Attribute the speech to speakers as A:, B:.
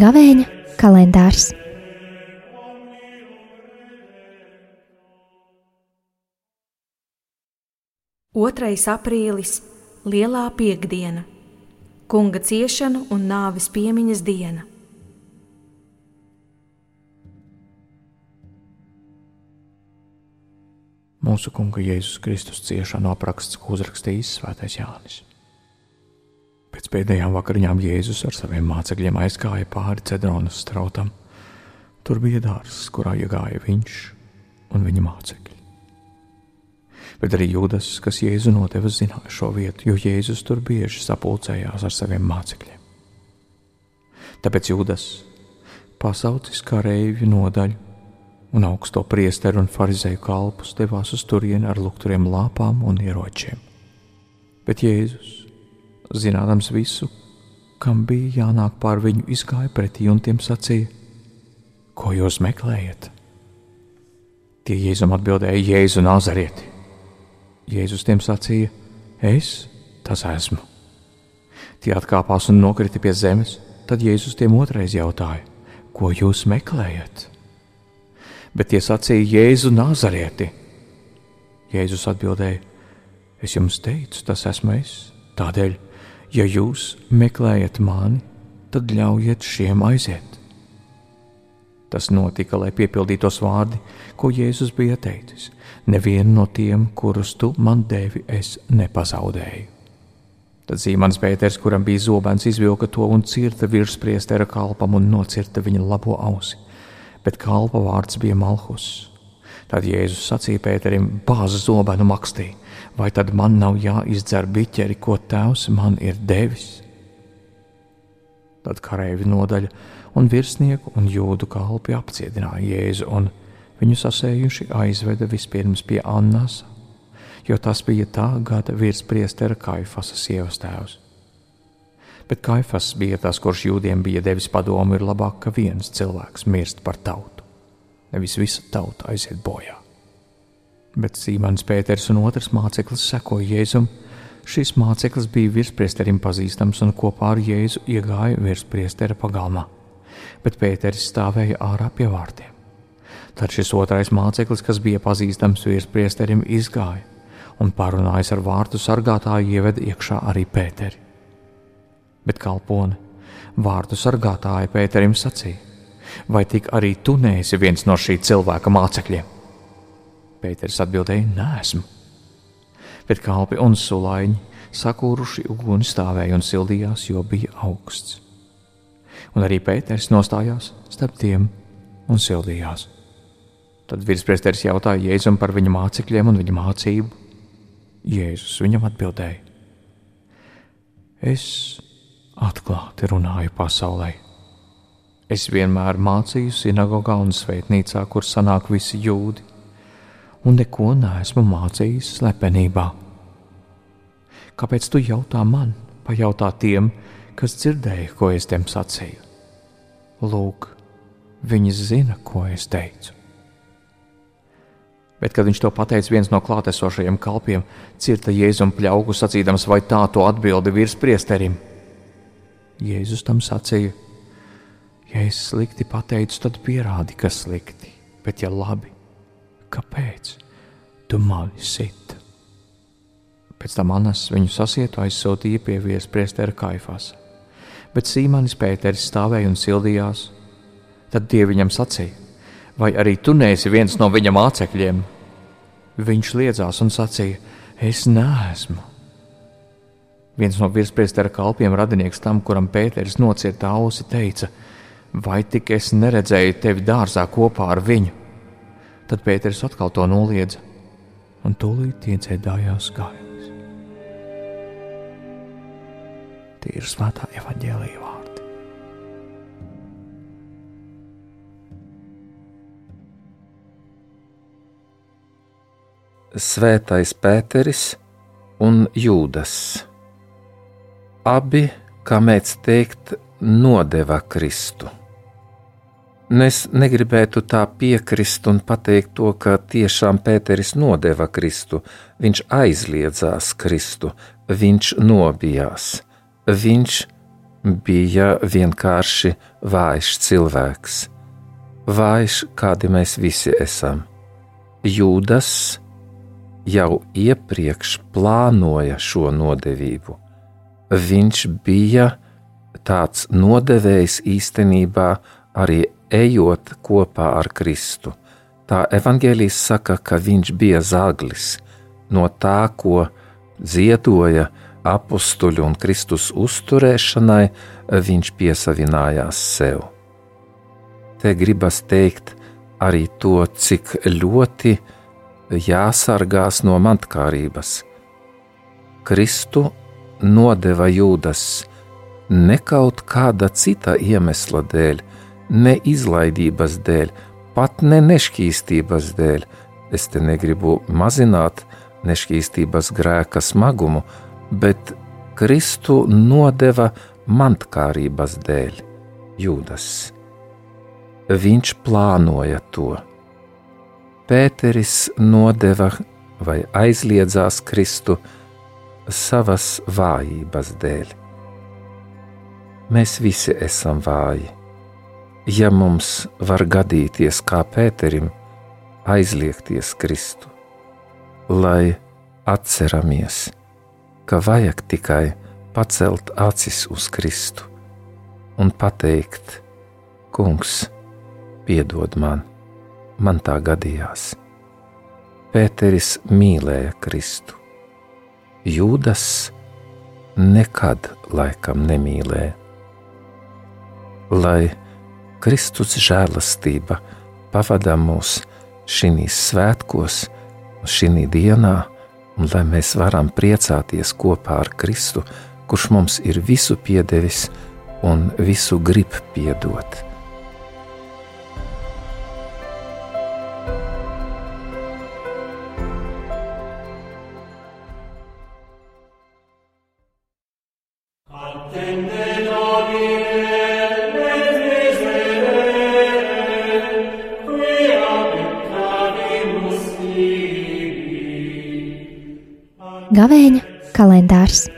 A: Gavēņa kalendārs.
B: Otrais aprīlis - Lielā piekdiena, Kunga ciešanu un nāves piemiņas diena.
C: Mūsu Kunga Jēzus Kristus ciešanu apraksts, ko uzrakstījis Svētais Jānis. Pēc pēdējām vakariņām Jēzus ar saviem mācekļiem aizgāja pāri Cedronas strautam. Tur bija dārsts, kurā iegāja viņš un viņa mācekļi. Bet arī Jūdas, kas Jēzu nodeva, zināja šo vietu, jo Jēzus tur bieži sapulcējās ar saviem mācekļiem. Tāpēc Jūdas pasaucis kā reivju nodaļu un augsto priesteru un farizēju kalpus devās uz turieni ar lukturiem lāpām un ieročiem. Bet Jēzus, zinādams visu, kam bija jānāk pār viņu, izgāja pretī un tiem sacīja: Ko jūs meklējat? Tie Jēzum atbildēja: Jēzu Nazarieti. Jēzus tiem sacīja: Es tas esmu. Tie atkāpās un nokrita pie zemes, tad Jēzus tiem otrais jautāja: Ko jūs meklējat? Bet tie sacīja Jēzu Nāzarieti. Jēzus atbildēja: Es jums teicu, tas esmu es. Tādēļ, ja jūs meklējat mani, tad ļaujiet šiem aiziet. Tas notika, lai piepildītos vārdi, ko Jēzus bija teicis: Nevienu no tiem, kurus tu man devi, es nepazaudēju. Tad Zīmans Pēters, kuram bija zobens, izvilka to un cirta virspriestera kalpam un nocirta viņa labo ausi bet kalpa vārds bija Malhus. Tad Jēzus sacīja Pēterim, bāza zobenu makstī, vai tad man nav jāizdzer biķeri, ko tēvs man ir devis? Tad kareivi nodaļa un virsnieku un jūdu kalpi apcietināja Jēzu un viņu sasējuši aizveda vispirms pie Annas, jo tas bija tā gada virspriestera Kaifasa sievas tēvs bet Kaifas bija tas, kurš jūdiem bija devis padomu, ir labāk, ka viens cilvēks mirst par tautu, nevis visa tauta aiziet bojā. Bet Sīmans Pēters un otrs māceklis sekoja Jēzum. Šis māceklis bija virspriesterim pazīstams un kopā ar Jēzu iegāja virspriestera pagalmā, bet Pēteris stāvēja ārā pie vārtiem. Tad šis otrais māceklis, kas bija pazīstams virspriesterim, izgāja un parunājis ar vārtu sargātāju, ieveda iekšā arī Pēteri bet kalpone, vārdu sargātāja Pēterim sacīja: Vai tik arī tu neesi viens no šī cilvēka mācekļiem? Pēters atbildēja: Nē, bet kalpi un sulaiņi sakūruši uguni stāvēja un sildījās, jo bija augsts. Un arī Pēters nostājās starp tiem un sildījās. Tad virspriesteris jautāja Jēzum par viņa mācekļiem un viņa mācību. Jēzus viņam atbildēja: Es atklāti runāju pasaulē. Es vienmēr mācīju sinagogā un svētnīcā, kur sanāk visi jūdi, un neko neesmu mācījis slepenībā. Kāpēc tu jautā man, pajautā tiem, kas dzirdēja, ko es tiem sacīju? Lūk, viņi zina, ko es teicu. Bet, kad viņš to pateica, viens no klātesošajiem kalpiem cirta jēzum pļauku, sacīdams, vai tā to atbildi virspriesterim. Jēzus tam sacīja: Ja es slikti pateicu, tad pierādi, ka slikti, bet ja labi, kāpēc tu mani sit? Pēc tam Anas viņu sasietu aizsūtīja pie viespriestera kaifās, bet Sīmanis Pēteris stāvēja un sildījās. Tad tie viņam sacīja: Vai arī tu neesi viens no viņa mācekļiem? Viņš liedzās un sacīja: Es neesmu. Viens no virspriestera kalpiem, radinieks tam, kuram Pēters nocirta ausi, teica: Vai tik es neredzēju tevi dārzā kopā ar viņu? Tad Pēters atkal to noliedza, un tūlīt iedziedājās gailis. Tie ir svētā evaņģēlīja vārdi.
D: Svētais Pēteris un Jūdas abi, kā mēdz teikt, nodeva Kristu. Nu, es negribētu tā piekrist un pateikt to, ka tiešām Pēteris nodeva Kristu, viņš aizliedzās Kristu, viņš nobijās. Viņš bija vienkārši vājš cilvēks, vājš, kādi mēs visi esam. Jūdas jau iepriekš plānoja šo nodevību. Viņš bija tāds nodevējs īstenībā arī ejot kopā ar Kristu. Tā evanģēlijas saka, ka viņš bija zaglis no tā, ko ziedoja apstuļu un Kristus uzturēšanai, viņš piesavinājās sev. Te gribas teikt arī to, cik ļoti jāsargās no mantkārības. Kristu nodeva jūdas ne kaut kāda cita iemesla dēļ, ne izlaidības dēļ, pat ne nešķīstības dēļ. Es te negribu mazināt nešķīstības grēka smagumu, bet Kristu nodeva mantkārības dēļ, Jūdas. Viņš plānoja to. Pēteris nodeva vai aizliedzās Kristu savas vājības dēļ. Mēs visi esam vāji ja mums var gadīties kā Pēterim aizliegties Kristu, lai atceramies, ka vajag tikai pacelt acis uz Kristu un pateikt, Kungs, piedod man, man tā gadījās. Pēteris mīlēja Kristu, Jūdas nekad laikam nemīlēja. Lai Kristus žēlastība pavada mūs šīs svētkos, šī dienā, un lai mēs varam priecāties kopā ar Kristu, kurš mums ir visu piedevis un visu grib piedot.
A: Gavēņa kalendārs